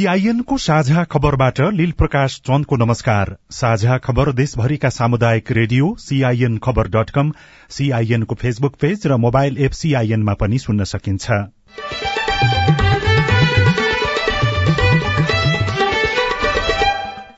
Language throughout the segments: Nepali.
सीआईएनको साझा खबरबाट लील प्रकाश चन्दको नमस्कार। साझा खबर देशभरिका सामुदायिक रेडियो सीआईएन खबर डट कम सीआईएनको फेसबुक पेज र मोबाइल एप सीआईएनमा पनि सुन्न सकिन्छ।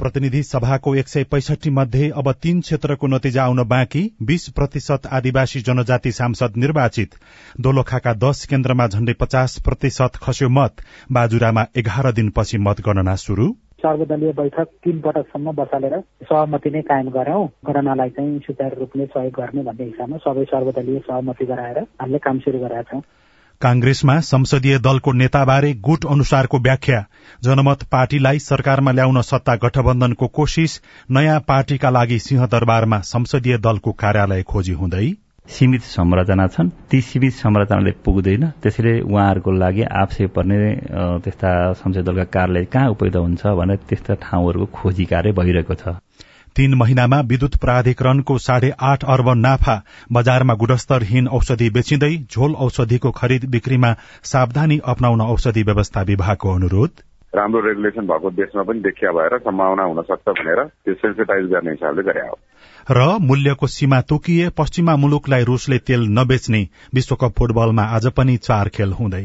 प्रतिनिधि सभाको एक सय पैसठी मध्ये अब तीन क्षेत्रको नतिजा आउन बाँकी बीस प्रतिशत आदिवासी जनजाति सांसद निर्वाचित। दोलखाका दश केन्द्रमा झण्डै पचास प्रतिशत खस्यो मत। बाजुरामा एघार दिनपछि मतगणना शुरू सर्वदलीय बैठक तीन पटकसम्म बसालेर सहमति नै कायम गरौं गणनालाई चाहिँ सुचारू रूपले सहयोग गर्ने भन्ने हिसाबमा सबै सर्वदलीय सहमति गराएर हामीले काम सुरु गरेका छौं। कांग्रेसमा संसदीय दलको नेताबारे गुट अनुसारको व्याख्या। जनमत पार्टीलाई सरकारमा ल्याउन सत्ता गठबन्धनको कोशिश नयाँ पार्टीका लागि सिंहदरबारमा संसदीय दलको कार्यालय खोजी हुँदै। सीमित संरचना छन्। ती सीमित संरचनाले पुग्दैन। त्यसैले उहाँहरूको लागि आवश्यक पर्ने त्यस्ता संसदीय दलका कार्यालय कहाँ उपयुक्त हुन्छ भनेर त्यस्ता ठाउँहरूको खोजी कार्य भइरहेको छ। तीन महिनामा विद्युत प्राधिकरणको साढे आठ अर्ब नाफा बजारमा गुणस्तरहीन औषधि बेचिँदै झोल औषधिको खरिद बिक्रीमा सावधानी अप्नाउन औषधि व्यवस्था विभागको अनुरोध। राम्रो रेगुलेसन भएको देशमा पनि देखिया भएर सम्भावना हुन सक्छ भनेर त्यो सेन्सिटाइज गर्ने हिसाबले गरे हो। र मूल्यको सीमा तोकिए पश्चिमा मुलुकलाई रूसले तेल नबेच्ने विश्वकप फुटबलमा आज पनि चार खेल हुँदै।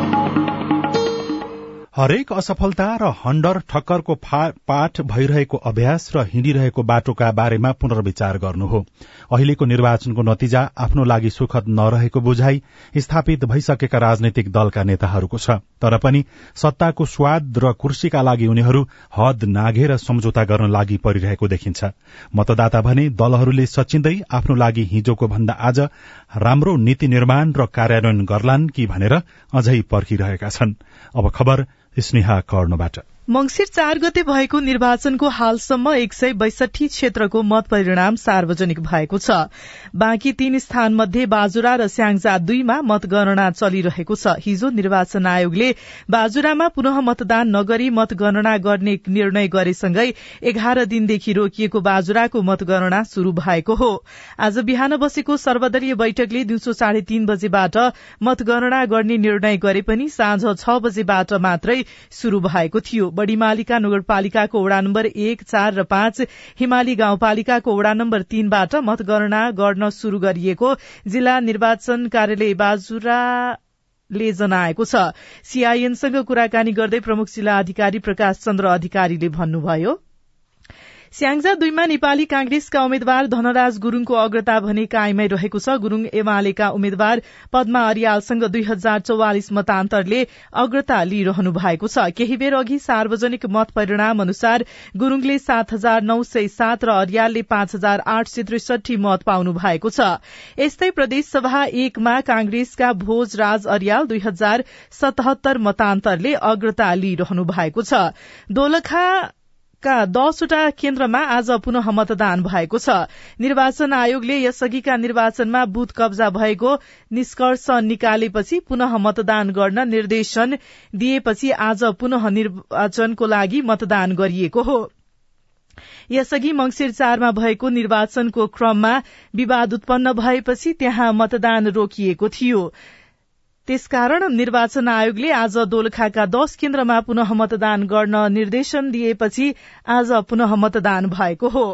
हरेक असफलता र हण्डर ठक्करको पाठ भइरहेको अभ्यास र हिँडिरहेको बाटोका बारेमा पुनर्विचार गर्नु हो। अहिलेको निर्वाचनको नतिजा आफ्नो लागि सुखद नरहेको बुझाइ स्थापित भइसकेका राजनैतिक दलका नेताहरूको छ। तर पनि सत्ताको स्वाद र कुर्सीका लागि उनीहरू हद नाघेर सम्झौता गर्न लागि परिरहेको देखिन्छ। मतदाता भने दलहरूले सचिँदै आफ्नो लागि हिजोको भन्दा आज राम्रो नीति निर्माण र कार्यान्वयन गर्लान् कि भनेर अझै पर्खिरहेका छन्। अब खबर स्नेहा कर्णबाट। मंगिर चार गते भएको निर्वाचनको हालसम्म एक सय बैसठी क्षेत्रको मत परिणाम सार्वजनिक भएको छ। बाँकी तीन स्थान मध्ये बाजुरा र स्याङजा दुईमा मतगणना चलिरहेको छ। हिजो निर्वाचन आयोगले बाजुरामा पुनः मतदान नगरी मतगणना गर्ने निर्णय गरेसँगै एघार दिनदेखि रोकिएको बाजुराको मतगणना शुरू भएको हो। आज बिहान बसेको सर्वदलीय बैठकले दिउँसो साढे तीन बजेबाट मतगणना गर्ने निर्णय गरे पनि साँझ छ बजेबाट मात्रै शुरू भएको थियो। बढ़ीमालिका नगरपालिकाको वड़ा नम्बर एक चार र पाँच हिमाली गाउँपालिकाको वड़ा नम्बर तीनबाट मतगणना गर्न शुरू गरिएको जिल्ला निर्वाचन कार्यालय बाजुरा ले जनाएको छ। सीआईएनसँग कुराकानी गर्दै प्रमुख जिल्ला अधिकारी प्रकाश चन्द्र अधिकारीले भन्नुभयो। स्याङजा दुईमा नेपाली कांग्रेसका उम्मेद्वार धनराज गुरूङको अग्रता भने कायमै रहेको छ। गुरूङ एमालेका उम्मेद्वार पद्मा अरियालसँग दुई हजार चौवालिस मतान्तरले अग्रता लिइरहनु भएको छ। केही बेर अघि सार्वजनिक मत परिणाम अनुसार गुरूङले सात हजार नौ सय सात र अरियालले पाँच हजार आठ सय त्रिसठी मत पाउनु भएको छ। यस्तै प्रदेशसभा एकमा कांग्रेसका भोज राज अरियाल दुई हजार सतहत्तर मतान्तरले अग्रता लिइरहनु भएको छ। दोलखा का दसवटा केन्द्रमा आज पुनः मतदान भएको छ। निर्वाचन आयोगले यसअघिका निर्वाचनमा बुथ कब्जा भएको निष्कर्ष निकालेपछि पुनः मतदान गर्न निर्देशन दिएपछि आज पुनः निर्वाचनको लागि मतदान गरिएको हो। यसअघि मंगिर चारमा भएको निर्वाचनको क्रममा विवाद उत्पन्न भएपछि त्यहाँ मतदान रोकिएको थियो। त्यसकारण निर्वाचन आयोगले आज दोलखाका दश केन्द्रमा पुनः मतदान गर्न निर्देशन दिएपछि आज पुनः मतदान भएको हो।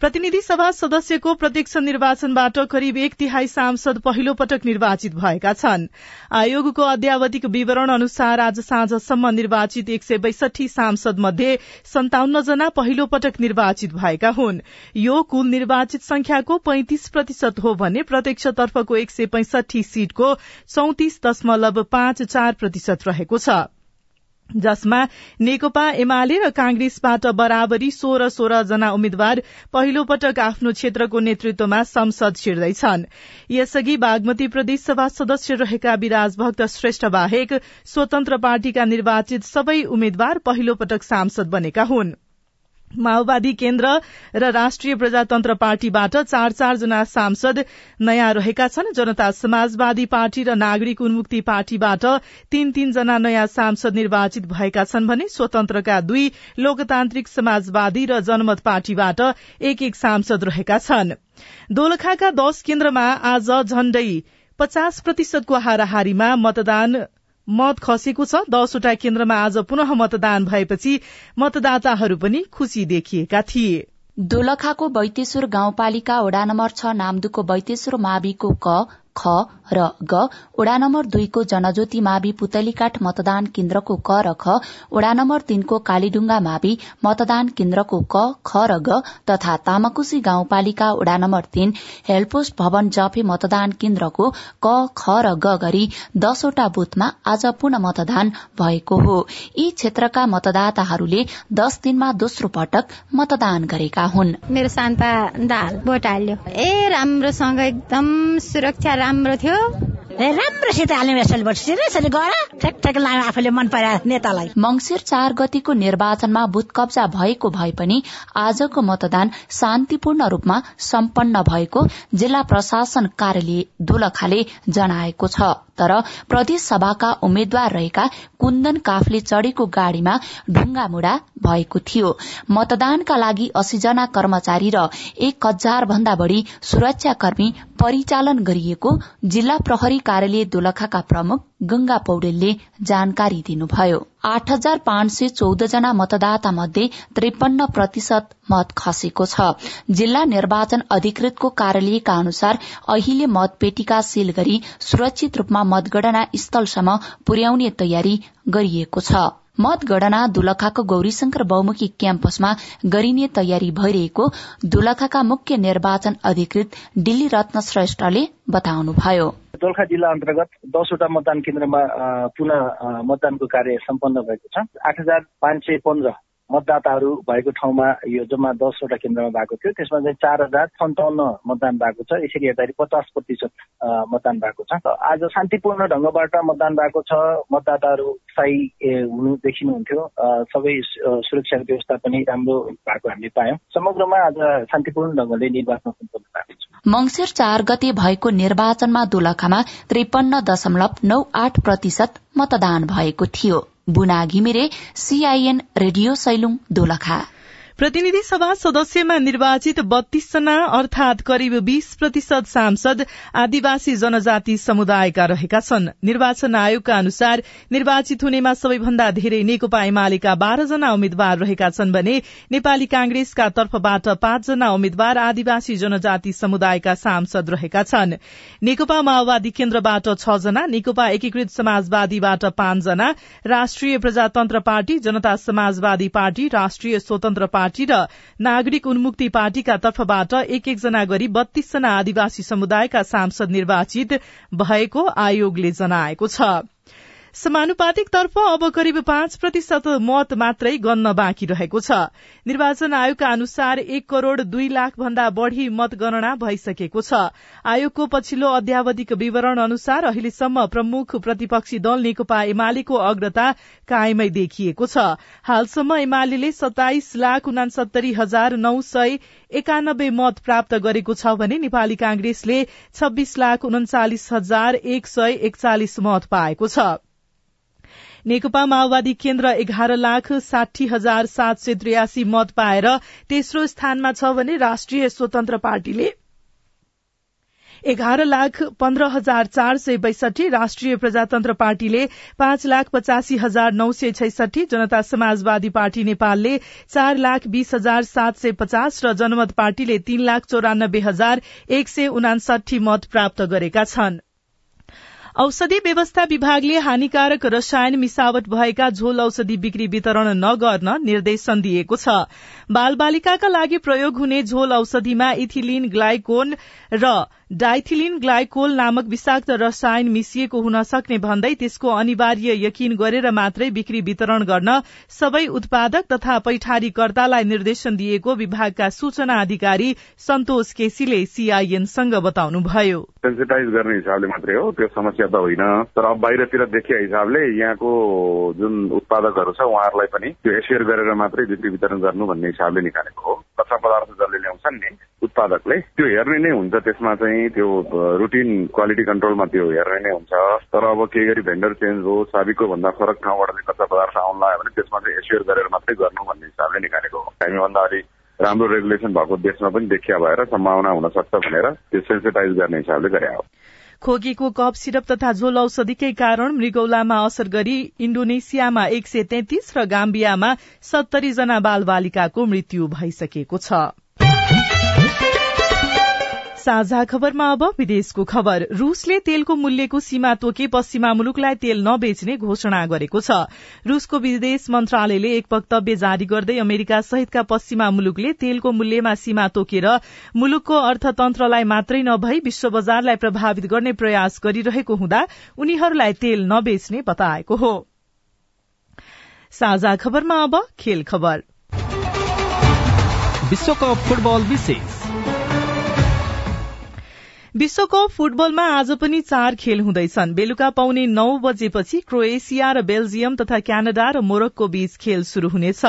प्रतिनिधि सभा सदस्यको प्रत्यक्ष निर्वाचनबाट करिब एक तिहाई सांसद पहिलो पटक निर्वाचित भएका छन्। आयोगको अध्यावधिक विवरण अनुसार आज साँझसम्म निर्वाचित एक सय बैसठी सांसद मध्ये सन्ताउन्न जना पहिलो पटक निर्वाचित भएका हुन्। यो कुल निर्वाचित संख्याको पैंतिस प्रतिशत हो भने प्रत्यक्षतर्फको एक सय पैंसठी सीटको चौतिस दशमलव पाँच चार प्रतिशत रहेको छ। जसमा नेकपा एमाले र कांग्रेसबाट बराबरी सोह्र सोह्र जना उम्मेद्वार पहिलो पटक आफ्नो क्षेत्रको नेतृत्वमा संसद छिर्दैछन्। यसअघि बागमती प्रदेश सभा सदस्य रहेका विराज भक्त श्रेष्ठ बाहेक स्वतन्त्र पार्टीका निर्वाचित सबै उम्मेद्वार पहिलो पटक सांसद बनेका हुन्। माओवादी केन्द्र र राष्ट्रिय प्रजातन्त्र पार्टीबाट चार चारजना सांसद नयाँ रहेका छन्। जनता समाजवादी पार्टी र नागरिक उन्मुक्ति पार्टीबाट तीन तीनजना नयाँ सांसद निर्वाचित भएका छन् भने स्वतन्त्रका दुई लोकतान्त्रिक समाजवादी र जनमत पार्टीबाट एक एक सांसद रहेका छन्। दोलखाका दश केन्द्रमा आज झण्डै पचास प्रतिशतको हाराहारीमा मतदान मत खसेको छ। दसवटा केन्द्रमा आज पुनः मतदान भएपछि मतदाताहरू पनि खुशी देखिएका थिए। दोलखाको बैतेश्वर गाउँपालिका वडा नम्बर छ नामदुको बैतेश्वर माविको क ख र ग वडा नम्बर दुईको जनज्योति मावि पुतलीकाठ मतदान केन्द्रको क र ख वडा नम्बर तीनको कालीडुङ्गा मावि मतदान केन्द्रको क ख र ग तथा तामाकुसी गाउँपालिका वडा नम्बर तीन हेलपोस्ट भवन जफे मतदान केन्द्रको क ख र ग गरी दसवटा बुथमा आज पुनः मतदान भएको हो। यी क्षेत्रका मतदाताहरूले दस दिनमा दोस्रो पटक मतदान गरेका हुन्। मेरो दाल ए राम्रोसँग एकदम सुरक्षा राम्रो थियो। राम्रोसित हाल्ने यसैले सिरियसली गर ठेक ठेक लाग्यो आफूले मन परायो नेतालाई। मंगिर चार गतिको निर्वाचनमा बुथ कब्जा भएको भए पनि आजको मतदान शान्तिपूर्ण रूपमा सम्पन्न भएको जिल्ला प्रशासन कार्यालय दोलखाले जनाएको छ। तर प्रदेश सभाका उम्मेद्वार रहेका कुन्दन काफले चढ़ेको गाड़ीमा ढुङ्गा मुढा भएको थियो। मतदानका लागि अस्सी जना कर्मचारी र एक हजार भन्दा बढ़ी सुरक्षाकर्मी परिचालन गरिएको जिल्ला प्रहरी कार्यालय दोलखाका प्रमुख गंगा पौडेलले जानकारी दिनुभयो। आठ हजार पाँच सय चौध जना मतदाता मध्ये त्रिपन्न प्रतिशत मत खसेको छ। जिल्ला निर्वाचन अधिकृतको कार्यालयका अनुसार अहिले मतपेटिका सील गरी सुरक्षित रूपमा मतगणना स्थलसम्म पुर्याउने तयारी गरिएको छ। मतगणना दुलखाको गौरीशंकर बहुमुखी क्याम्पसमा गरिने तयारी भइरहेको दुलखाका मुख्य निर्वाचन अधिकृत दिल्ली रत्न श्रेष्ठले बताउनुभयो। दोलखा जिल्ला अन्तर्गत दसवटा मतदान केन्द्रमा पुनः मतदानको कार्य सम्पन्न भएको छ। आठ हजार पाँच सय पन्ध्र मतदाताहरू भएको ठाउँमा यो जम्मा दसवटा केन्द्रमा भएको थियो। त्यसमा चाहिँ चार हजार सन्ताउन्न मतदान भएको छ। यसरी हेर्दाखेरि पचास प्रतिशत मतदान भएको छ। आज शान्तिपूर्ण ढङ्गबाट मतदान भएको छ। मतदाताहरू स्थायी हुनु देखिनुहुन्थ्यो। सबै सुरक्षा व्यवस्था पनि राम्रो भएको हामीले पायौँ। समग्रमा आज शान्तिपूर्ण ढङ्गले निर्वाचन सम्पन्न भएको छ। मंगिर चार गते भएको निर्वाचनमा दोलखामा त्रिपन्न दशमलव नौ आठ प्रतिशत मतदान भएको थियो। Buna Ghimire CIN radio Sailung Dolakha. प्रतिनिधि सभा सदस्यमा निर्वाचित बत्तीसजना अर्थात करिब बीस प्रतिशत सांसद आदिवासी जनजाति समुदायका रहेका छन्। निर्वाचन आयोगका अनुसार निर्वाचित हुनेमा सबैभन्दा धेरै नेकपा एमालेका बाह्रजना उम्मेद्वार रहेका छन् भने नेपाली कांग्रेसका तर्फबाट पाँचजना उम्मेद्वार आदिवासी जनजाति समुदायका सांसद रहेका छन्। नेकपा माओवादी केन्द्रबाट छ जना नेकपा एकीकृत समाजवादीबाट पाँचजना राष्ट्रिय प्रजातन्त्र पार्टी जनता समाजवादी पार्टी राष्ट्रिय स्वतन्त्र पार्टी पार्टी र नागरिक उन्मुक्ति पार्टीका तर्फबाट एक एकजना गरी बत्तीसजना आदिवासी समुदायका सांसद निर्वाचित भएको आयोगले जनाएको छ। समानुपातिक तर्फ अब करिब पाँच प्रतिशत मत मात्रै गन्न बाँकी रहेको छ। निर्वाचन आयोगका अनुसार एक करोड़ दुई लाख भन्दा बढ़ी मतगणना भइसकेको छ। आयोगको पछिल्लो अध्यावधिक विवरण अनुसार अहिलेसम्म प्रमुख प्रतिपक्षी दल नेकपा एमालेको अग्रता कायमै देखिएको छ। हालसम्म एमाले सताइस लाख उनासत्तरी हजार नौ सय एकानब्बे मत प्राप्त गरेको छ भने नेपाली कांग्रेसले छब्बीस लाख उन्चालिस हजार एक सय एकचालिस मत पाएको छ। नेकपा माओवादी केन्द्र एघार लाख साठी हजार सात सय त्रियासी मत पाएर तेस्रो स्थानमा छ भने राष्ट्रिय स्वतन्त्र पार्टीले एघार लाख पन्ध्र हजार चार सय बैसठी राष्ट्रिय प्रजातन्त्र पार्टीले पाँच लाख पचासी हजार नौ सय छैसठी जनता समाजवादी पार्टी नेपालले चार लाख बीस हजार सात सय पचास र जनमत पार्टीले तीन लाख चौरानब्बे हजार एक सय उनासाठी मत प्राप्त गरेका छन्। औषधि व्यवस्था विभागले हानिकारक रसायन मिसावट भएका झोल औषधि बिक्री वितरण नगर्न निर्देशन दिएको छ। बाल बालिकाका लागि प्रयोग हुने झोल औषधिमा इथिलिन ग्लाइकोन र डाइथिलिन ग्लाइकोल नामक विषाक्त रसायन मिसिएको हुन सक्ने भन्दै त्यसको अनिवार्य यकिन गरेर मात्रै बिक्री वितरण गर्न सबै उत्पादक तथा पैठारीकर्तालाई निर्देशन दिएको विभागका सूचना अधिकारी सन्तोष केसीले सीआईएनसँग बताउनुभयो। सेन्सिटाइज गर्ने हिसाबले मात्रै हो त्यो समस्या त होइन। तर बाहिरतिर देखिए हिसाबले यहाँको जुन उत्पादकहरू छ उहाँहरूलाई पनि त्यो एसियर गरेर मात्रै बिक्री वितरण गर्नु भन्ने हिसाबले निकालेको हो। कच्चा पदार्थ जसले ल्याउँछन् नि उत्पादकले त्यो हेर्ने नै हुन्छ। त्यसमा चाहिँ त्यो रुटिन क्वालिटी कन्ट्रोलमा त्यो हेर्ने नै हुन्छ। तर अब केही गरी भेन्डर चेन्ज हो साबिकको भन्दा फरक ठाउँबाट चाहिँ कच्चा पदार्थ आउनु लाग्यो भने त्यसमा चाहिँ एसियर गरेर मात्रै गर्नु भन्ने हिसाबले निकालेको हो। हामीभन्दा अलिक राम्रो रेगुलेसन भएको देशमा पनि देखिया भएर सम्भावना हुन सक्छ भनेर त्यो सेन्सिटाइज गर्ने हिसाबले गरे हो। खोकीको कप सिरप तथा झोल औषधिकै कारण मृगौलामा असर गरी इण्डोनेसियामा एक सय तेत्तीस र गाम्बियामा सत्तरी जना बाल बालिकाको मृत्यु भइसकेको छ। साझा खबरमा अब विदेशको खबर। रूसले तेलको मूल्यको सीमा तोके पश्चिमा मुलुकलाई तेल नबेच्ने घोषणा गरेको छ। रूसको विदेश मन्त्रालयले एक वक्तव्य जारी गर्दै अमेरिका सहितका पश्चिमा मुलुकले तेलको मूल्यमा सीमा तोकेर मुलुकको अर्थतन्त्रलाई मात्रै नभई विश्व बजारलाई प्रभावित गर्ने प्रयास गरिरहेको हुँदा उनीहरूलाई तेल नबेच्ने बताएको हो। विश्वकप फुटबल विशेष। विश्वकप फुटबलमा आज पनि चार खेल हुँदैछन्। बेलुका पाउने नौ बजेपछि क्रोएसिया र बेल्जियम तथा क्यानाडा र मोरक्को बीच खेल शुरू हुनेछ।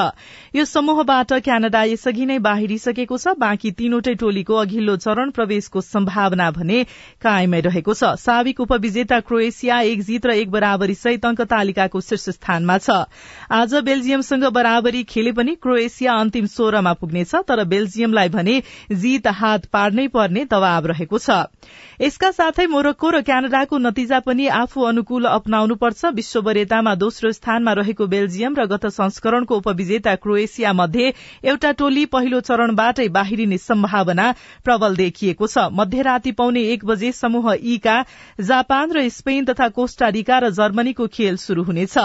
यो समूहबाट क्यानाडा यसअघि नै बाहिरिसकेको छ। बाँकी तीनवटै टोलीको अघिल्लो चरण प्रवेशको सम्भावना भने कायमै रहेको छ। साविक उपविजेता क्रोएसिया एक जीत र एक बराबरी सहित अंक तालिकाको शीर्ष स्थानमा छ। आज बेल्जियमसँग बराबरी खेले पनि क्रोएसिया अन्तिम सोह्रमा पुग्नेछ तर बेल्जियमलाई भने जीत हात पार्नै पर्ने दबाव रहेको छ। यसका साथै मोरक्को र क्यानाडाको नतिजा पनि आफू अनुकूल अपनाउनुपर्छ। विश्व वरेतामा दोस्रो स्थानमा रहेको बेल्जियम र गत संस्करणको उपविजेता क्रोएसिया मध्ये एउटा टोली पहिलो चरणबाटै बाहिरिने सम्भावना प्रबल देखिएको छ। मध्यराती पाउने एक बजे समूह ई का जापान र स्पेन तथा कोष्टारिका र जर्मनीको खेल शुरू हुनेछ।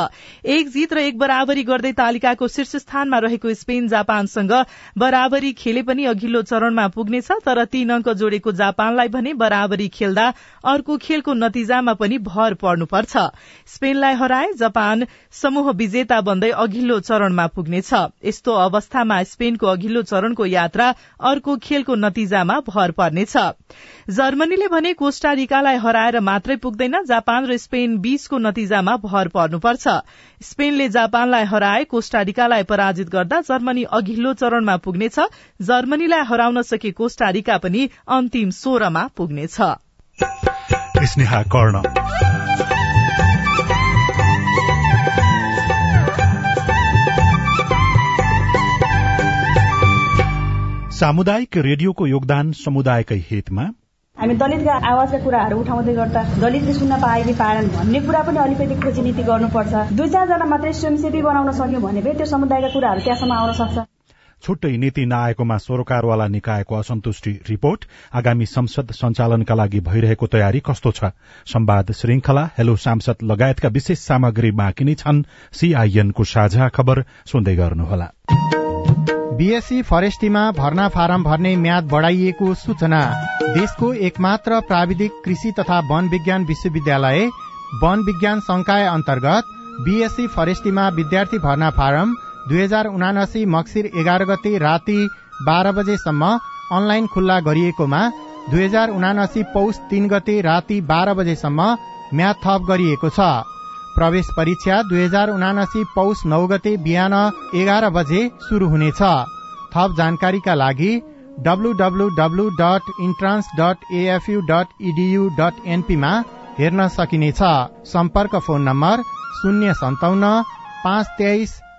एक जीत र एक बराबरी गर्दै तालिकाको शीर्ष स्थानमा रहेको स्पेन जापानसँग बराबरी खेले पनि अघिल्लो चरणमा पुग्नेछ तर तीन अंक जोडेको जापानलाई भने बराबरी खेल्दा अर्को खेलको नतिजामा पनि भर पर्नुपर्छ। स्पेनलाई हराए जापान समूह विजेता बन्दै अघिल्लो चरणमा पुग्नेछ। यस्तो अवस्थामा स्पेनको अघिल्लो चरणको यात्रा अर्को खेलको नतिजामा भर पर्नेछ। जर्मनीले भने कोष्टारिकालाई हराएर मात्रै पुग्दैन जापान र स्पेन बीचको नतिजामा भर पर्नुपर्छ। स्पेनले जापानलाई हराए कोष्टारिकालाई पराजित गर्दा जर्मनी अघिल्लो चरणमा पुग्नेछ। जर्मनीलाई हराउन सके कोष्टारिका पनि अन्तिम सोह्रमा पुग्नेछ। सामुदायिक रेडियोको योगदान समुदायकै हितमा। हामी दलितका आवाजका कुराहरू उठाउँदै गर्दा दलितले सुन्न पाए कि पाएनन् भन्ने कुरा पनि अलिकति खोजी नीति गर्नुपर्छ। दुई चारजना मात्रै स्वयंसेवी बनाउन सक्यो भने त्यो समुदायका कुराहरू त्यहाँसम्म आउन सक्छ। छुट्टै नीति नआएकोमा सरोकारवाला निकायको असन्तुष्टि रिपोर्ट आगामी संसद सञ्चालनका लागि भइरहेको तयारी कस्तो छ? संवाद श्रृंखला हेलो सांसद लगायतका विशेष सामग्री बाँकी नै छन्। सीआईएनको साझा खबर सुन्दै गर्नुहोला। बीएससी फरेस्टीमा भर्ना फारम भर्ने म्याद बढ़ाइएको सूचना। देशको एकमात्र प्राविधिक कृषि तथा वन विज्ञान विश्वविद्यालय वन विज्ञान संकाय अन्तर्गत बीएससी फरेस्टीमा विद्यार्थी भर्ना फारम दुई हजार उनासी मक्सिर एघार गते राति बाह्र बजेसम्म अनलाइन खुल्ला गरिएकोमा दुई हजार उनासी पौष तीन गते राति बाह्र बजेसम्म म्याद थप गरिएको छ। प्रवेश परीक्षा दुई हजार उनासी पौष नौ गते बिहान एघार बजे शुरू हुनेछ। थप जानकारीका लागि W W W dot entrance dot AFU dot dot एनपीमा हेर्न सकिनेछ। सम्पर्क फोन नम्बर शून्य सन्ताउन्न पाँच तेइस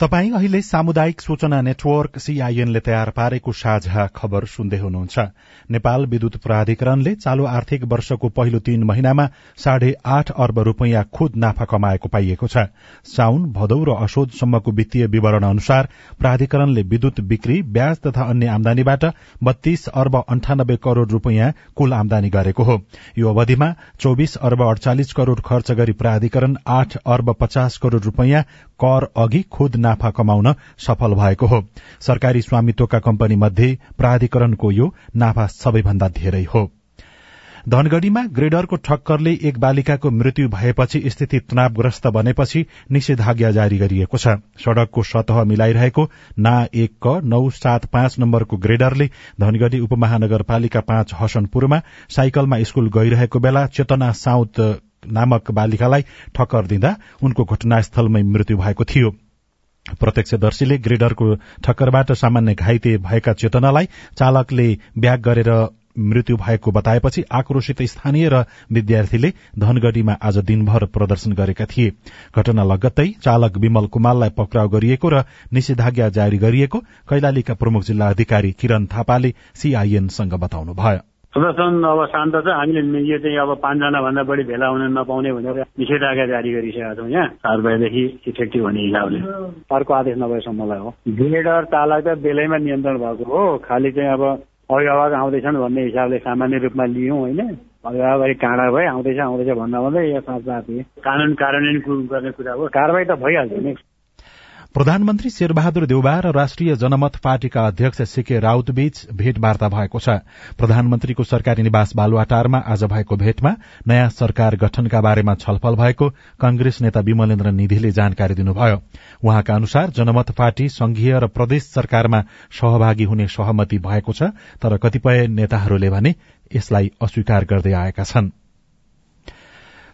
तपाई अहिले सामुदायिक सूचना नेटवर्क सीआईएनले तयार पारेको साझा खबर सुन्दै हुनुहुन्छ। नेपाल विद्युत प्राधिकरणले चालू आर्थिक वर्षको पहिलो तीन महिनामा साढे आठ अर्ब रूपियाँ खुद नाफा कमाएको पाइएको छ। साउन भदौ र असोजसम्मको वित्तीय विवरण अनुसार प्राधिकरणले विद्युत बिक्री ब्याज तथा अन्य आमदानीबाट बत्तीस अर्ब अन्ठानब्बे करोड़ रूपियाँ कुल आमदानी गरेको हो। यो अवधिमा चौविस अर्ब अडचालिस करोड़ खर्च गरी प्राधिकरण आठ अर्ब पचास करोड़ रूपियाँ कर अघि खुद नाफा कमाउन सफल भएको हो। सरकारी स्वामित्वका कम्पनी मध्ये प्राधिकरणको यो नाफा सबैभन्दा धेरै हो। धनगढ़ीमा ग्रेडरको ठक्करले एक बालिकाको मृत्यु भएपछि स्थिति तनावग्रस्त बनेपछि निषेधाज्ञा जारी गरिएको छ। सड़कको सतह मिलाइरहेको ना एक क नौ सात पाँच नम्बरको ग्रेडरले धनगढ़ी उपमहानगरपालिका पाँच हसनपुरमा साइकलमा स्कूल गइरहेको बेला चेतना साउत नामक बालिकालाई ठक्कर दिँदा उनको घटनास्थलमै मृत्यु भएको थियो। प्रत्यक्षदर्शीले ग्रेडरको ठक्करबाट सामान्य घाइते भएका चेतनालाई चालकले ब्याग गरेर मृत्यु भएको बताएपछि आक्रोशित स्थानीय र विद्यार्थीले धनगढ़ीमा आज दिनभर प्रदर्शन गरेका थिए। घटना लगत्तै चालक विमल कुमारलाई पक्राउ गरिएको र निषेधाज्ञा जारी गरिएको कैलालीका प्रमुख जिल्ला अधिकारी किरण थापाले सीआईएनसँग बताउनुभयो। प्रदर्शन अब शान्त छ। हामीले यो चाहिँ अब पाँचजना भन्दा बढी भेला हुन नपाउने भनेर निषेधाज्ञा जारी गरिसकेका छौँ यहाँ। चार बजेदेखि इफेक्टिभ हुने हिसाबले। अर्को आदेश नभएसम्मलाई हो। ग्रेडर चालक त बेलैमा नियन्त्रण भएको हो। खालि चाहिँ अब अभिभावक आउँदैछन् भन्ने हिसाबले सामान्य रूपमा लियौँ होइन। अभिभावक काँडा भए आउँदैछ आउँदैछ भन्दा भन्दै यो साथ कानून कार्यान्वयन गर्ने कुरा हो? कारवाही त भइहाल्छ नि। प्रधानमन्त्री शेरबहादुर देउबा र राष्ट्रिय जनमत पार्टीका अध्यक्ष सीके राउतबीच भेटवार्ता भएको छ। प्रधानमन्त्रीको सरकारी निवास बालुवाटारमा आज भएको भेटमा नयाँ सरकार गठनका बारेमा छलफल भएको कंग्रेस नेता विमलेन्द्र निधिले जानकारी दिनुभयो। उहाँका अनुसार जनमत पार्टी संघीय र प्रदेश सरकारमा सहभागी हुने सहमति भएको छ तर कतिपय नेताहरूले भने यसलाई अस्वीकार गर्दै आएका छनृ।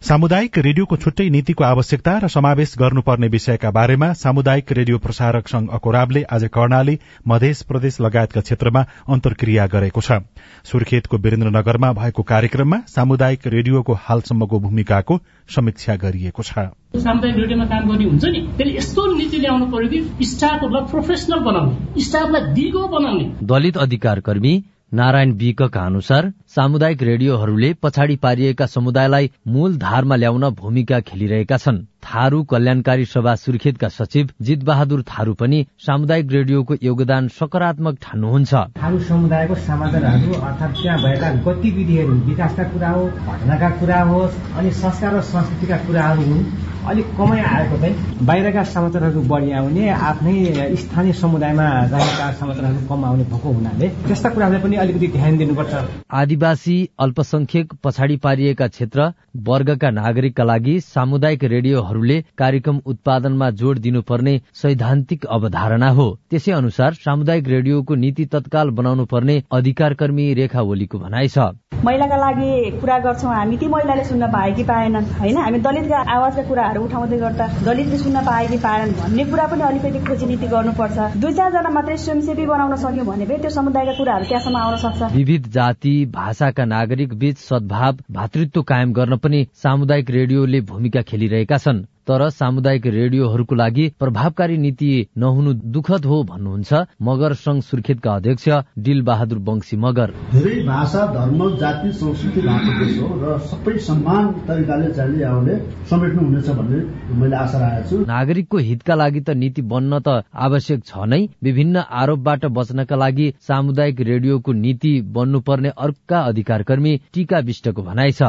सामुदायिक रेडियोको छुट्टै नीतिको आवश्यकता र समावेश गर्नुपर्ने विषयका बारेमा सामुदायिक रेडियो प्रसारक संघ अकोराबले आज कर्णाली मध्य प्रदेश लगायतका क्षेत्रमा अन्तर्क्रिया गरेको छ। सुर्खेतको वीरेन्द्रनगरमा भएको कार्यक्रममा सामुदायिक रेडियोको हालसम्मको भूमिकाको समीक्षा गरिएको छ। सामुदायिक रेडियोमा काम गर्ने हुन्छ नि त्यसले यस्तो नीति ल्याउनु पर्यो कि स्टाफहरूलाई प्रोफेसनल बनाउने स्टाफलाई दिगो बनाउने। दलित अधिकार कर्मी नारायण विकका अनुसार सामुदायिक रेडियोहरूले पछाडि पारिएका समुदायलाई मूल धारमा ल्याउन भूमिका खेलिरहेका छन्। थारू कल्याणकारी सभा सुर्खेतका सचिव जित बहादुर थारू पनि सामुदायिक रेडियोको योगदान सकारात्मक ठान्नुहुन्छ। थारू समुदायको समाचारहरू अर्थात् त्यहाँ भएका गतिविधिहरू विकासका कुरा हो घटनाका कुरा होस् अनि संस्कार र संस्कृतिका कुराहरू हुन्। अलिक कमै आएको चाहिँ बाहिरका समाचारहरू बढी आउने आफ्नै स्थानीय समुदायमा रहेका समाचारहरू कम आउने भएको हुनाले त्यस्ता कुरालाई पनि अलिकति ध्यान दिनुपर्छ। आदिवासी अल्पसंख्यक पछाडि पारिएका क्षेत्र वर्गका नागरिकका लागि सामुदायिक रेडियोहरूले कार्यक्रम उत्पादनमा जोड़ दिनुपर्ने सैद्धान्तिक अवधारणा हो। त्यसै अनुसार सामुदायिक रेडियोको नीति तत्काल बनाउनु पर्ने अधिकार कर्मी रेखा ओलीको भनाइ छ। महिलाका लागि कुरा गर्छौँ हामी ती महिलाले सुन्न पाए कि पाएनन् होइन? हामी दलितका आवाजका कुराहरू उठाउँदै गर्दा दलितले सुन्न पाए कि पाएनन् भन्ने कुरा पनि अलिकति खोजी नीति गर्नुपर्छ। दुई चारजना मात्रै स्वयंसेवी बनाउन सक्यौँ भने पनि त्यो समुदायका कुराहरू त्यहाँसम्म आउन सक्छ। विविध जाति भाषाका नागरिक बीच सद्भाव भातृत्व कायम गर्न पनि सामुदायिक रेडियोले भूमिका खेलिरहेका छन्। तर सामुदायिक रेडियोहरूको लागि प्रभावकारी नीति नहुनु दुखद हो भन्नुहुन्छ मगर संघ सुर्खेतका अध्यक्ष डिल बहादुर वंशी मगर। धेरै भाषा धर्म जाति संस्कृति भएको देश हो र सबै समान तरिकाले चाहिँ यहाँले समेट्नु हुनेछ भन्ने मैले आशा राखेको छु। नागरिकको हितका लागि त नीति बन्न त आवश्यक छ नै। विभिन्न आरोपबाट बच्नका लागि सामुदायिक रेडियोको नीति बन्नुपर्ने अर्का अधिकार कर्मी टीका विष्टको भनाइ छ।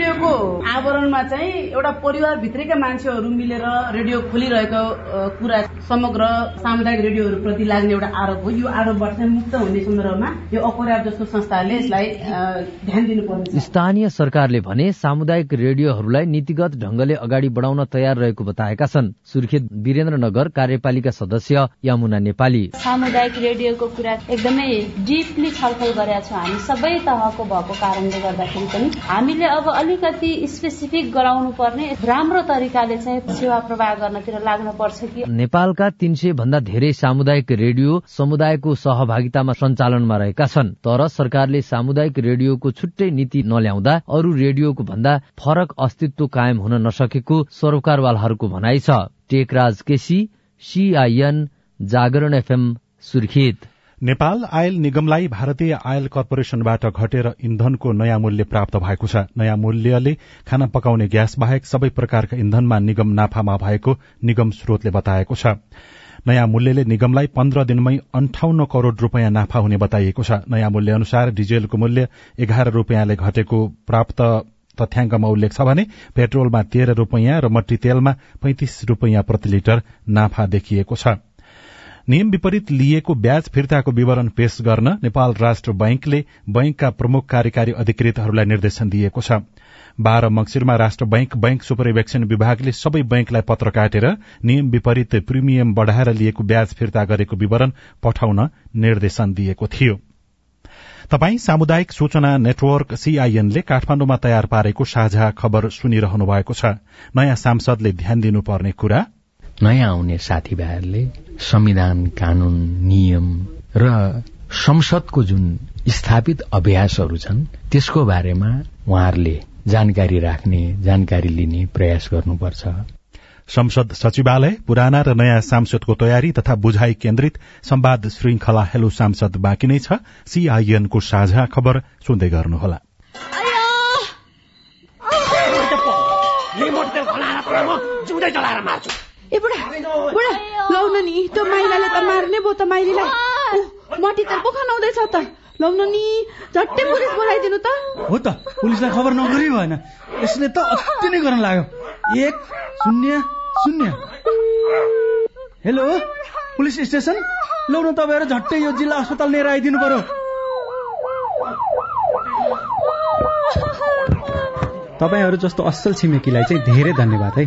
रेडियोको आवरणमा चाहिँ एउटा परिवारभित्रैका मान्छेहरू मिलेर रेडियो खोलिरहेको कुरा समग्र सामुदायिक रेडियोहरूप्रति लाग्ने एउटा आरोप हो। यो आरोपबाट चाहिँ मुक्त हुने सन्दर्भमा यो अपर्याप्त जस्तो संस्थाहरूले यसलाई ध्यान दिनुपर्ने स्थानीय सरकारले भने सामुदायिक रेडियोहरूलाई नीतिगत ढंगले अगाडि बढाउन तयार रहेको बताएका छन्। सुर्खेत वीरेन्द्रनगर कार्यपालिका सदस्य यमुना नेपाली। सामुदायिक रेडियोको कुरा एकदमै डिपली छलफल गरेका छौँ हामी। सबै तहको भएको कारणले गर्दाखेरि पनि हामीले अब अलिकति स्पेसिफिक गराउनु पर्ने राम्रो तरिकाले चाहिँ सेवा प्रवाह गर्नतिर लाग्नु पर्छ कि नेपालका तीन सय भन्दा धेरै सामुदायिक रेडियो समुदायको सहभागितामा सञ्चालनमा रहेका छन् तर सरकारले सामुदायिक रेडियोको छुट्टै नीति नल्याउँदा अरू रेडियोको भन्दा फरक अस्तित्व कायम हुन नसकेको सरोकारवालहरूको भनाइ छ। Tekraj KC CIN Jagaran FM Surkhet. Nepal oil निगमलाई भारतीय आयल कर्पोरेशनबाट घटेर इन्धनको नयाँ मूल्य प्राप्त भएको छ। नयाँ मूल्यले खाना पकाउने ग्यास बाहेक सबै प्रकारका इन्धनमा निगम नाफामा भएको निगम स्रोतले बताएको छ। नयाँ मूल्यले निगमलाई पन्ध्र दिनमै अन्ठाउन्न करोड़ रूपियाँ नाफा हुने बताइएको छ। नयाँ मूल्य अनुसार डिजेलको मूल्य एघार रूपियाँले घटेको प्राप्त तथ्याङ्कमा उल्लेख छ भने पेट्रोलमा तेह्र रूपियाँ र मट्टी तेलमा पैंतिस रूपियाँ प्रति लिटर नाफा देखिएको छ। नियम विपरीत लिएको ब्याज फिर्ताको विवरण पेश गर्न नेपाल राष्ट्र बैंकले बैंकका प्रमुख कार्यकारी अधिकृतहरूलाई निर्देशन दिएको छ। बाह्र मंगिरमा राष्ट्र बैंक बैंक सुपरिवेक्षण विभागले सबै बैंकलाई पत्र काटेर नियम विपरीत प्रिमियम बढ़ाएर लिएको ब्याज फिर्ता गरेको विवरण पठाउन निर्देशन दिएको थियो। तपाई सामुदायिक सूचना नेटवर्क सीआईएनले काठमाण्डुमा तयार पारेको साझा खबर सुनिरहनु भएको छ। नयाँ सांसदले ध्यान दिनुपर्ने कुरा नयाँ आउने साथीभाइहरूले संविधान कानून नियम र संसदको जुन स्थापित अभ्यासहरू छन् त्यसको बारेमा उहाँहरूले जानकारी राख्ने जानकारी लिने प्रयास गर्नुपर्छ। संसद सचिवालय पुराना र नयाँ सांसदको तयारी तथा बुझाइ केन्द्रित संवाद श्रृंखला हेलो सांसद बाँकी नै छ। सीआईएनको साझा खबर सुन्दै गर्नुहोला। ए बुढा बुढा लौन नि त्यो माइलाले त मार्ने भयो त माइलीलाई। मटी त पो खनाउँदैछ त। लौन नि झट्टै पुलिस बोलाइदिनु त। हो त पुलिसलाई खबर नगरी भएन। यसले त अति नै गर्न लाग्यो। एक शून्य शून्य। Hello police station? लौन तपाईँहरू झट्टै यो जिल्ला अस्पताल लिएर आइदिनु पर्यो। तपाईँहरू जस्तो असल छिमेकीलाई चाहिँ धेरै धन्यवाद है।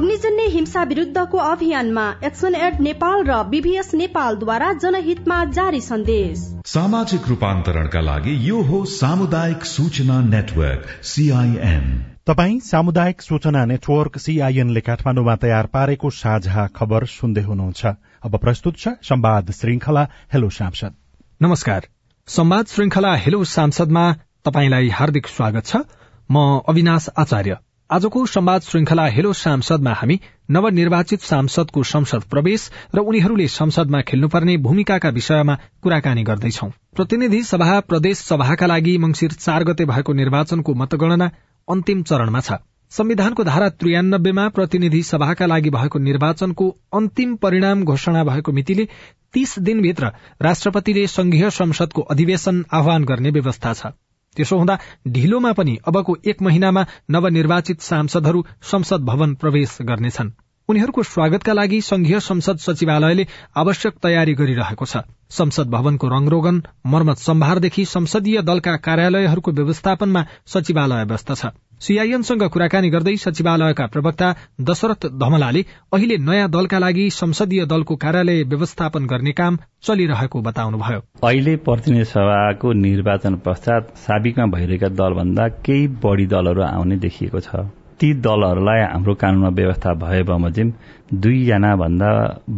अग्निजन्य हिंसा विरूद्धको अभियानमा एक्सन एड नेपाल र बीभीएस नेपालद्वारा जनहितमा जारी सन्देश। सामाजिक रूपान्तरणका लागि यो हो सामुदायिक सूचना नेटवर्क सीआईएन तपाई सामुदायिक सूचना नेटवर्क सीआईएनले काठमाडौँमा तयार पारेको साझा खबर सुन्दै हुनुहुन्छ। अब प्रस्तुत छ संवाद श्रृंखला हेलो सांसद। नमस्कार। संवाद श्रृंखला हेलो सांसदमा तपाईंलाई हार्दिक स्वागत छ। म अविनाश आचार्य। आजको संवाद श्रृंखला हेलो सांसदमा हामी नवनिर्वाचित सांसदको संसद प्रवेश र उनीहरूले संसदमा खेल्नुपर्ने भूमिकाका विषयमा कुराकानी गर्दैछौ। प्रतिनिधि सभा प्रदेश सभाका लागि मंगिर चार गते भएको निर्वाचनको मतगणना अन्तिम चरणमा छ। संविधानको धारा त्रियानब्बेमा प्रतिनिधि सभाका लागि भएको निर्वाचनको अन्तिम परिणाम घोषणा भएको मितिले तीस दिनभित्र राष्ट्रपतिले संघीय संसदको अधिवेशन आह्वान गर्ने व्यवस्था छ। त्यसो हुँदा ढिलोमा पनि अबको एक महिनामा नवनिर्वाचित सांसदहरू संसद भवन प्रवेश गर्नेछन्। उनीहरूको स्वागतका लागि संघीय संसद सचिवालयले आवश्यक तयारी गरिरहेको छ। संसद भवनको रंगरोगन मर्मत सम्भारदेखि संसदीय दलका कार्यालयहरूको व्यवस्थापनमा सचिवालय व्यस्त छ। सीआईएनसँग कुराकानी गर्दै सचिवालयका प्रवक्ता दशरथ धमलाले अहिले नयाँ दलका लागि संसदीय दलको कार्यालय व्यवस्थापन गर्ने काम चलिरहेको बताउनुभयो। अहिले प्रतिनिधि सभाको निर्वाचन पश्चात साबिकमा भइरहेका दलभन्दा केही बढ़ी दलहरू आउने देखिएको छ। ती दलहरूलाई हाम्रो कानूनमा व्यवस्था भए बमोजिम दुईजना भन्दा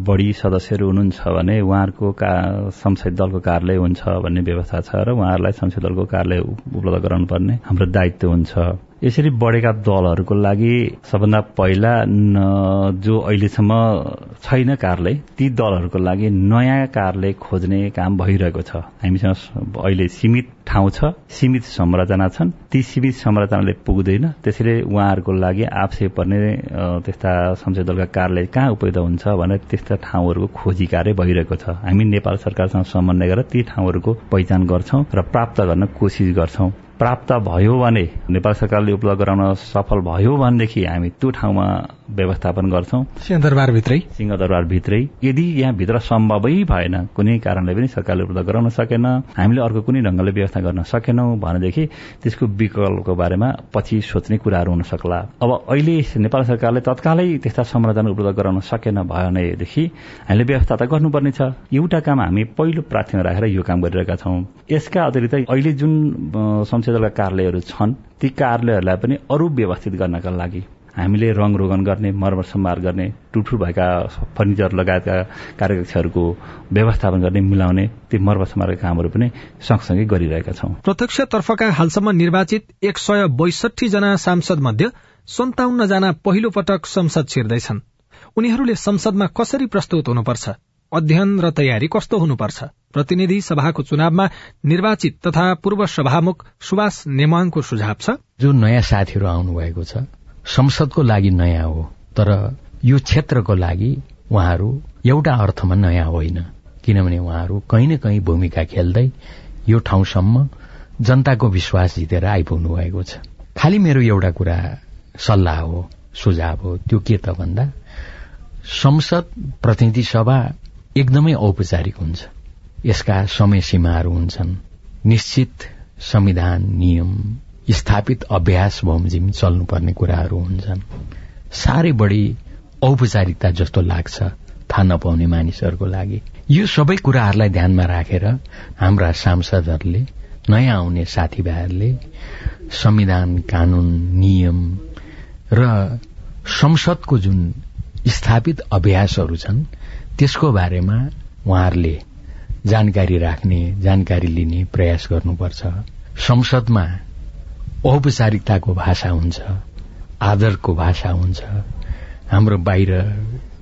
बढी सदस्यहरू हुनुहुन्छ भने उहाँहरूको का संसद दलको कार्यालय हुन्छ भन्ने व्यवस्था छ र उहाँहरूलाई संसद दलको कार्यालय उपलब्ध गराउनुपर्ने हाम्रो दायित्व हुन्छ। यसरी बढेका दलहरूको लागि सबभन्दा पहिला जो अहिलेसम्म छैन कार्यालय ती दलहरूको लागि नयाँ कार्यालय खोज्ने काम भइरहेको छ। हामीसँग अहिले सीमित ठाउँ छ सीमित संरचना छन्। ती सीमित संरचनाले पुग्दैन त्यसैले उहाँहरूको लागि आवश्यक पर्ने त्यस्ता संसद दलका कार्यालय कहाँ उपयुक्त हुन्छ भनेर त्यस्ता ठाउँहरूको खोजी कार्य भइरहेको छ। हामी नेपाल सरकारसँग समन्वय गरेर ती ठाउँहरूको पहिचान गर्छौं र प्राप्त गर्न कोसिस गर्छौं। प्राप्त भयो भने नेपाल सरकारले उपलब्ध गराउन सफल भयो भनेदेखि हामी त्यो ठाउँमा व्यवस्थापन गर्छौं। सिंहदरबारभित्रै। सिंहदरबारभित्रै। यदि यहाँभित्र सम्भवै भएन कुनै कारणले पनि सरकारले उपलब्ध गराउन सकेन हामीले अर्को कुनै ढंगले व्यवस्था गर्न सकेनौं भनेदेखि त्यसको विकल्पको बारेमा पछि सोच्ने कुराहरू हुन सक्ला। अब अहिले नेपाल सरकारले तत्कालै त्यस्ता संरचना उपलब्ध गराउन सकेन भनेदेखि हामीले व्यवस्था त गर्नुपर्ने छ। एउटा काम हामी पहिलो प्राथमिकता राखेर यो काम गरिरहेका छौं। यसका अतिरिक्त अहिले जुन संसदका कार्यालयहरू छन् ती कार्यालयहरूलाई पनि अरू व्यवस्थित गर्नका लागि हामीले रङ रोगन गर्ने मर्मत सम्हार गर्ने टुटफुट भएका फर्निचर लगायतका कार्यकक्षहरूको व्यवस्थापन गर्ने मिलाउने ती मर्मत सम्हारका कामहरू पनि सँगसँगै गरिरहेका छौं। प्रत्यक्ष तर्फका हालसम्म निर्वाचित एक सय बैसठी जना सांसद मध्ये सन्ताउन्न जना पहिलो पटक संसद छिर्दैछन्। उनीहरूले संसदमा कसरी प्रस्तुत हुनुपर्छ? अध्ययन र तयारी कस्तो हुनुपर्छ? प्रतिनिधि सभाको चुनावमा निर्वाचित तथा पूर्व सभामुख सुभाष नेमाङको सुझाव छ। जो नयाँ साथीहरू आउनुभएको छ संसदको लागि नयाँ हो तर यो क्षेत्रको लागि उहाँहरू एउटा अर्थमा नयाँ होइन। किनभने उहाँहरू कहीँ न कहीँ भूमिका खेल्दै यो ठाउँसम्म जनताको विश्वास जितेर आइपुग्नु भएको छ। खालि मेरो एउटा कुरा सल्लाह हो सुझाव हो त्यो के त भन्दा संसद प्रतिनिधि सभा एकदमै औपचारिक हुन्छ। यसका समय सीमाहरू हुन्छन्। निश्चित संविधान नियम स्थापित अभ्यास बमोजिम चल्नुपर्ने कुराहरू हुन्छन्। साह्रै बढी औपचारिकता जस्तो लाग्छ थाहा नपाउने मानिसहरूको लागि। यो सबै कुराहरूलाई ध्यानमा राखेर हाम्रा सांसदहरूले नयाँ आउने साथीभाइहरूले संविधान कानून नियम र संसदको जुन स्थापित अभ्यासहरू छन् त्यसको बारेमा उहाँहरूले जानकारी राख्ने जानकारी लिने प्रयास गर्नुपर्छ। संसदमा औपचारिकताको भाषा हुन्छ आदरको भाषा हुन्छ हाम्रो बाहिर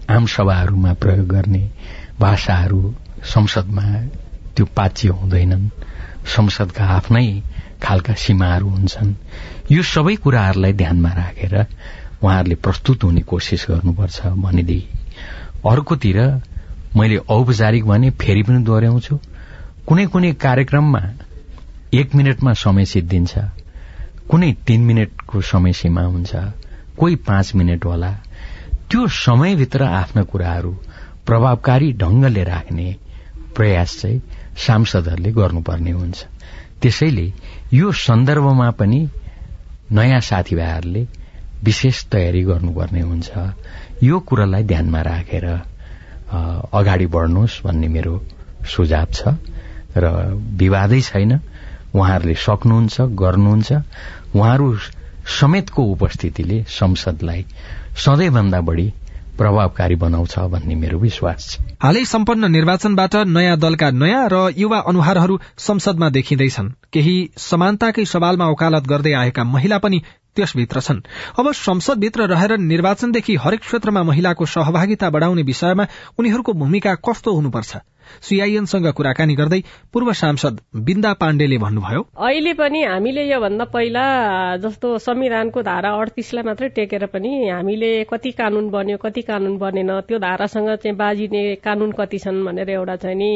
आम सभाहरूमा प्रयोग गर्ने भाषाहरू संसदमा त्यो पाच्य हुँदैनन्। संसदका आफ्नै खालका सीमाहरू हुन्छन्। यो सबै कुराहरूलाई ध्यानमा राखेर उहाँहरूले प्रस्तुत हुने कोसिस गर्नुपर्छ भनेदेखि अर्कोतिर मैले औपचारिक भने फेरि पनि दोहोऱ्याउँछु। कुनै कुनै कार्यक्रममा एक मिनटमा समय सिद्धिन्छ। कुनै तीन मिनटको समय सीमा हुन्छ कोही पाँच मिनट होला। त्यो समयभित्र आफ्ना कुराहरू प्रभावकारी ढंगले राख्ने प्रयास चाहिँ सांसदहरूले गर्नुपर्ने हुन्छ। त्यसैले यो सन्दर्भमा पनि नयाँ साथीभाइहरूले विशेष तयारी गर्नुपर्ने हुन्छ। यो कुरालाई ध्यानमा राखेर अगाडि बढ्नुहोस् भन्ने मेरो सुझाव छ। र विवादै छैन। उहाँहरूले सक्नुहुन्छ गर्नुहुन्छ। उहाँहरू समेतको उपस्थितिले संसदलाई सधैँभन्दा बढ़ी प्रभावकारी बनाउँछ भन्ने मेरो विश्वास छ। हालै सम्पन्न निर्वाचनबाट नयाँ दलका नयाँ र युवा अनुहारहरू संसदमा देखिँदैछन्। केही समानताकै सवालमा वकालत गर्दै आएका महिला पनि त्यसभित्र छन्। अब संसदभित्र रहेर निर्वाचनदेखि हरेक क्षेत्रमा महिलाको सहभागिता बढ़ाउने विषयमा उनीहरूको भूमिका कस्तो हुनुपर्छ? सीआईएनसँग कुराकानी गर्दै पूर्व सांसद बिन्दा पाण्डेले भन्नुभयो अहिले पनि हामीले योभन्दा पहिला जस्तो संविधानको धारा अडतिसलाई मात्रै टेकेर पनि हामीले कति कानून बन्यो कति कानून बनेन त्यो धारासँग चाहिँ बाजिने कानून कति छन् भनेर एउटा चाहिँ नि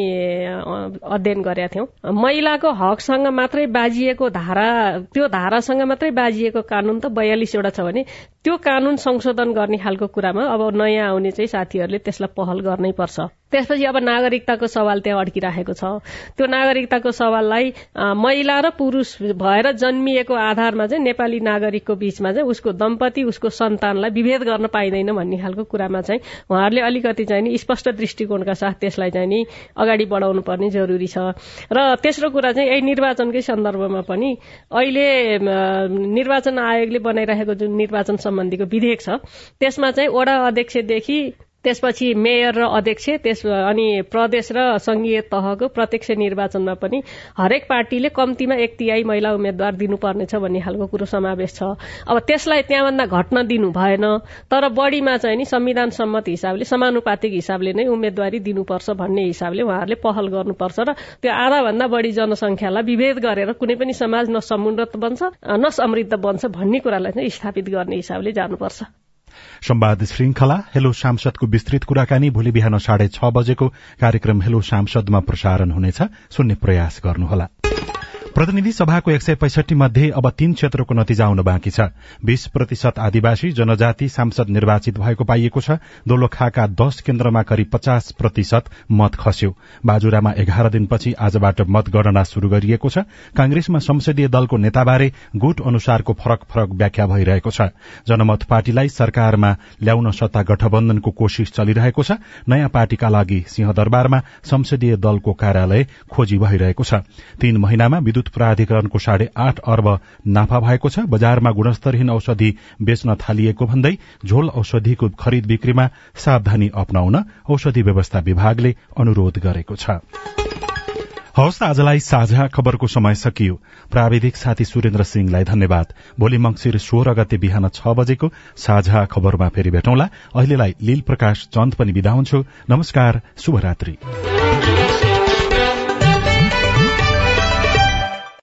अध्ययन गरेका थियौं। महिलाको हकसँग मात्रै बाजिएको धारा त्यो धारासँग मात्रै बाजिएको कानून त बयालिसवटा छ भने त्यो कानून संशोधन गर्ने खालको कुरामा अब नयाँ आउने चाहिँ साथीहरूले त्यसलाई पहल गर्नै पर्छ। त्यसपछि अब नागरिकताको सवाल त्यहाँ अड्किराखेको छ। त्यो नागरिकताको सवाललाई महिला र पुरूष भएर जन्मिएको आधारमा चाहिँ नेपाली नागरिकको बीचमा चाहिँ उसको दम्पति उसको सन्तानलाई विभेद गर्न पाइँदैन भन्ने खालको कुरामा चाहिँ उहाँहरूले अलिकति चाहिँ नि स्पष्ट दृष्टिकोणका साथ त्यसलाई चाहिँ नि अगाडि बढाउनु पर्ने जरुरी छ। र तेस्रो कुरा चाहिँ यही निर्वाचनकै सन्दर्भमा पनि अहिले निर्वाचन आयोगले बनाइरहेको जुन निर्वाचन सम्बन्धीको विधेयक छ। त्यसमा चाहिँ वडा अध्यक्षदेखि त्यसपछि मेयर र अध्यक्ष त्यस अनि प्रदेश र संघीय तहको प्रत्यक्ष निर्वाचनमा पनि हरेक पार्टीले कम्तीमा एक तिहाई महिला उम्मेद्वार दिनुपर्नेछ भन्ने खालको कुरो समावेश छ। अब त्यसलाई त्यहाँभन्दा घट्न दिनु भएन तर बढीमा चाहिँ नि संविधान सम्मत हिसाबले समानुपातिक हिसाबले नै उम्मेद्वारी दिनुपर्छ भन्ने हिसाबले उहाँहरूले पहल गर्नुपर्छ र त्यो आधाभन्दा बढी जनसङ्ख्यालाई विभेद गरेर कुनै पनि समाज न बन्छ न समृद्ध बन्छ भन्ने कुरालाई चाहिँ स्थापित गर्ने हिसाबले जानुपर्छ। संवाद श्रृंखला हेलो सांसदको विस्तृत कुराकानी भोलि बिहान साढे छ बजेको कार्यक्रम हेलो सांसदमा प्रसारण हुनेछ। सुन्ने प्रयास गर्नुहोला। प्रतिनिधि सभाको एक सय पैसठी मध्ये अब तीन क्षेत्रको नतिजा आउन बाँकी छ। बीस प्रतिशत आदिवासी जनजाति सांसद निर्वाचित भएको पाइएको छ। दोलखाका दश केन्द्रमा करिब पचास प्रतिशत मत खस्यो। बाजुरामा एघार दिनपछि आजबाट मतगणना शुरू गरिएको छ। कांग्रेसमा संसदीय दलको नेताबारे गुट अनुसारको फरक फरक व्याख्या भइरहेको छ। जनमत पार्टीलाई सरकारमा ल्याउन सत्ता गठबन्धनको कोशिश चलिरहेको छ। नयाँ पार्टीका लागि सिंहदरबारमा संसदीय दलको कार्यालय खोजी भइरहेको छ। तीन महिनामा विद्युत प्राधिकरणको साढे आठ अर्ब नाफा भएको छ। बजारमा गुणस्तरहीन औषधि बेच्न थालिएको भन्दै झोल औषधिको खरिद बिक्रीमा सावधानी अप्नाउन औषधि व्यवस्था विभागले अनुरोध गरेको छ। हवस् आजलाई साझा खबरको समय सकियो। प्राविधिक साथी सुरेन्द्र सिंहलाई धन्यवाद। भोलि मंगिर सोह्र गते बिहान छ बजेको साझा खबरमा फेरि भेटौँला। अहिलेलाई लील प्रकाश चन्द पनि विदा हुन्छु। नमस्कार शुभरात्री।